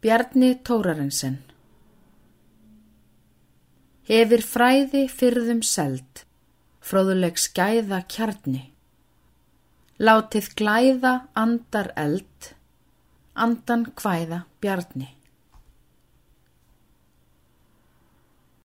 Bjarni Tórarensen Hefir fræði fyrðum seld, fróðuleg skæða kjarni. Látið glæða andar eld, andan hvæða bjarni.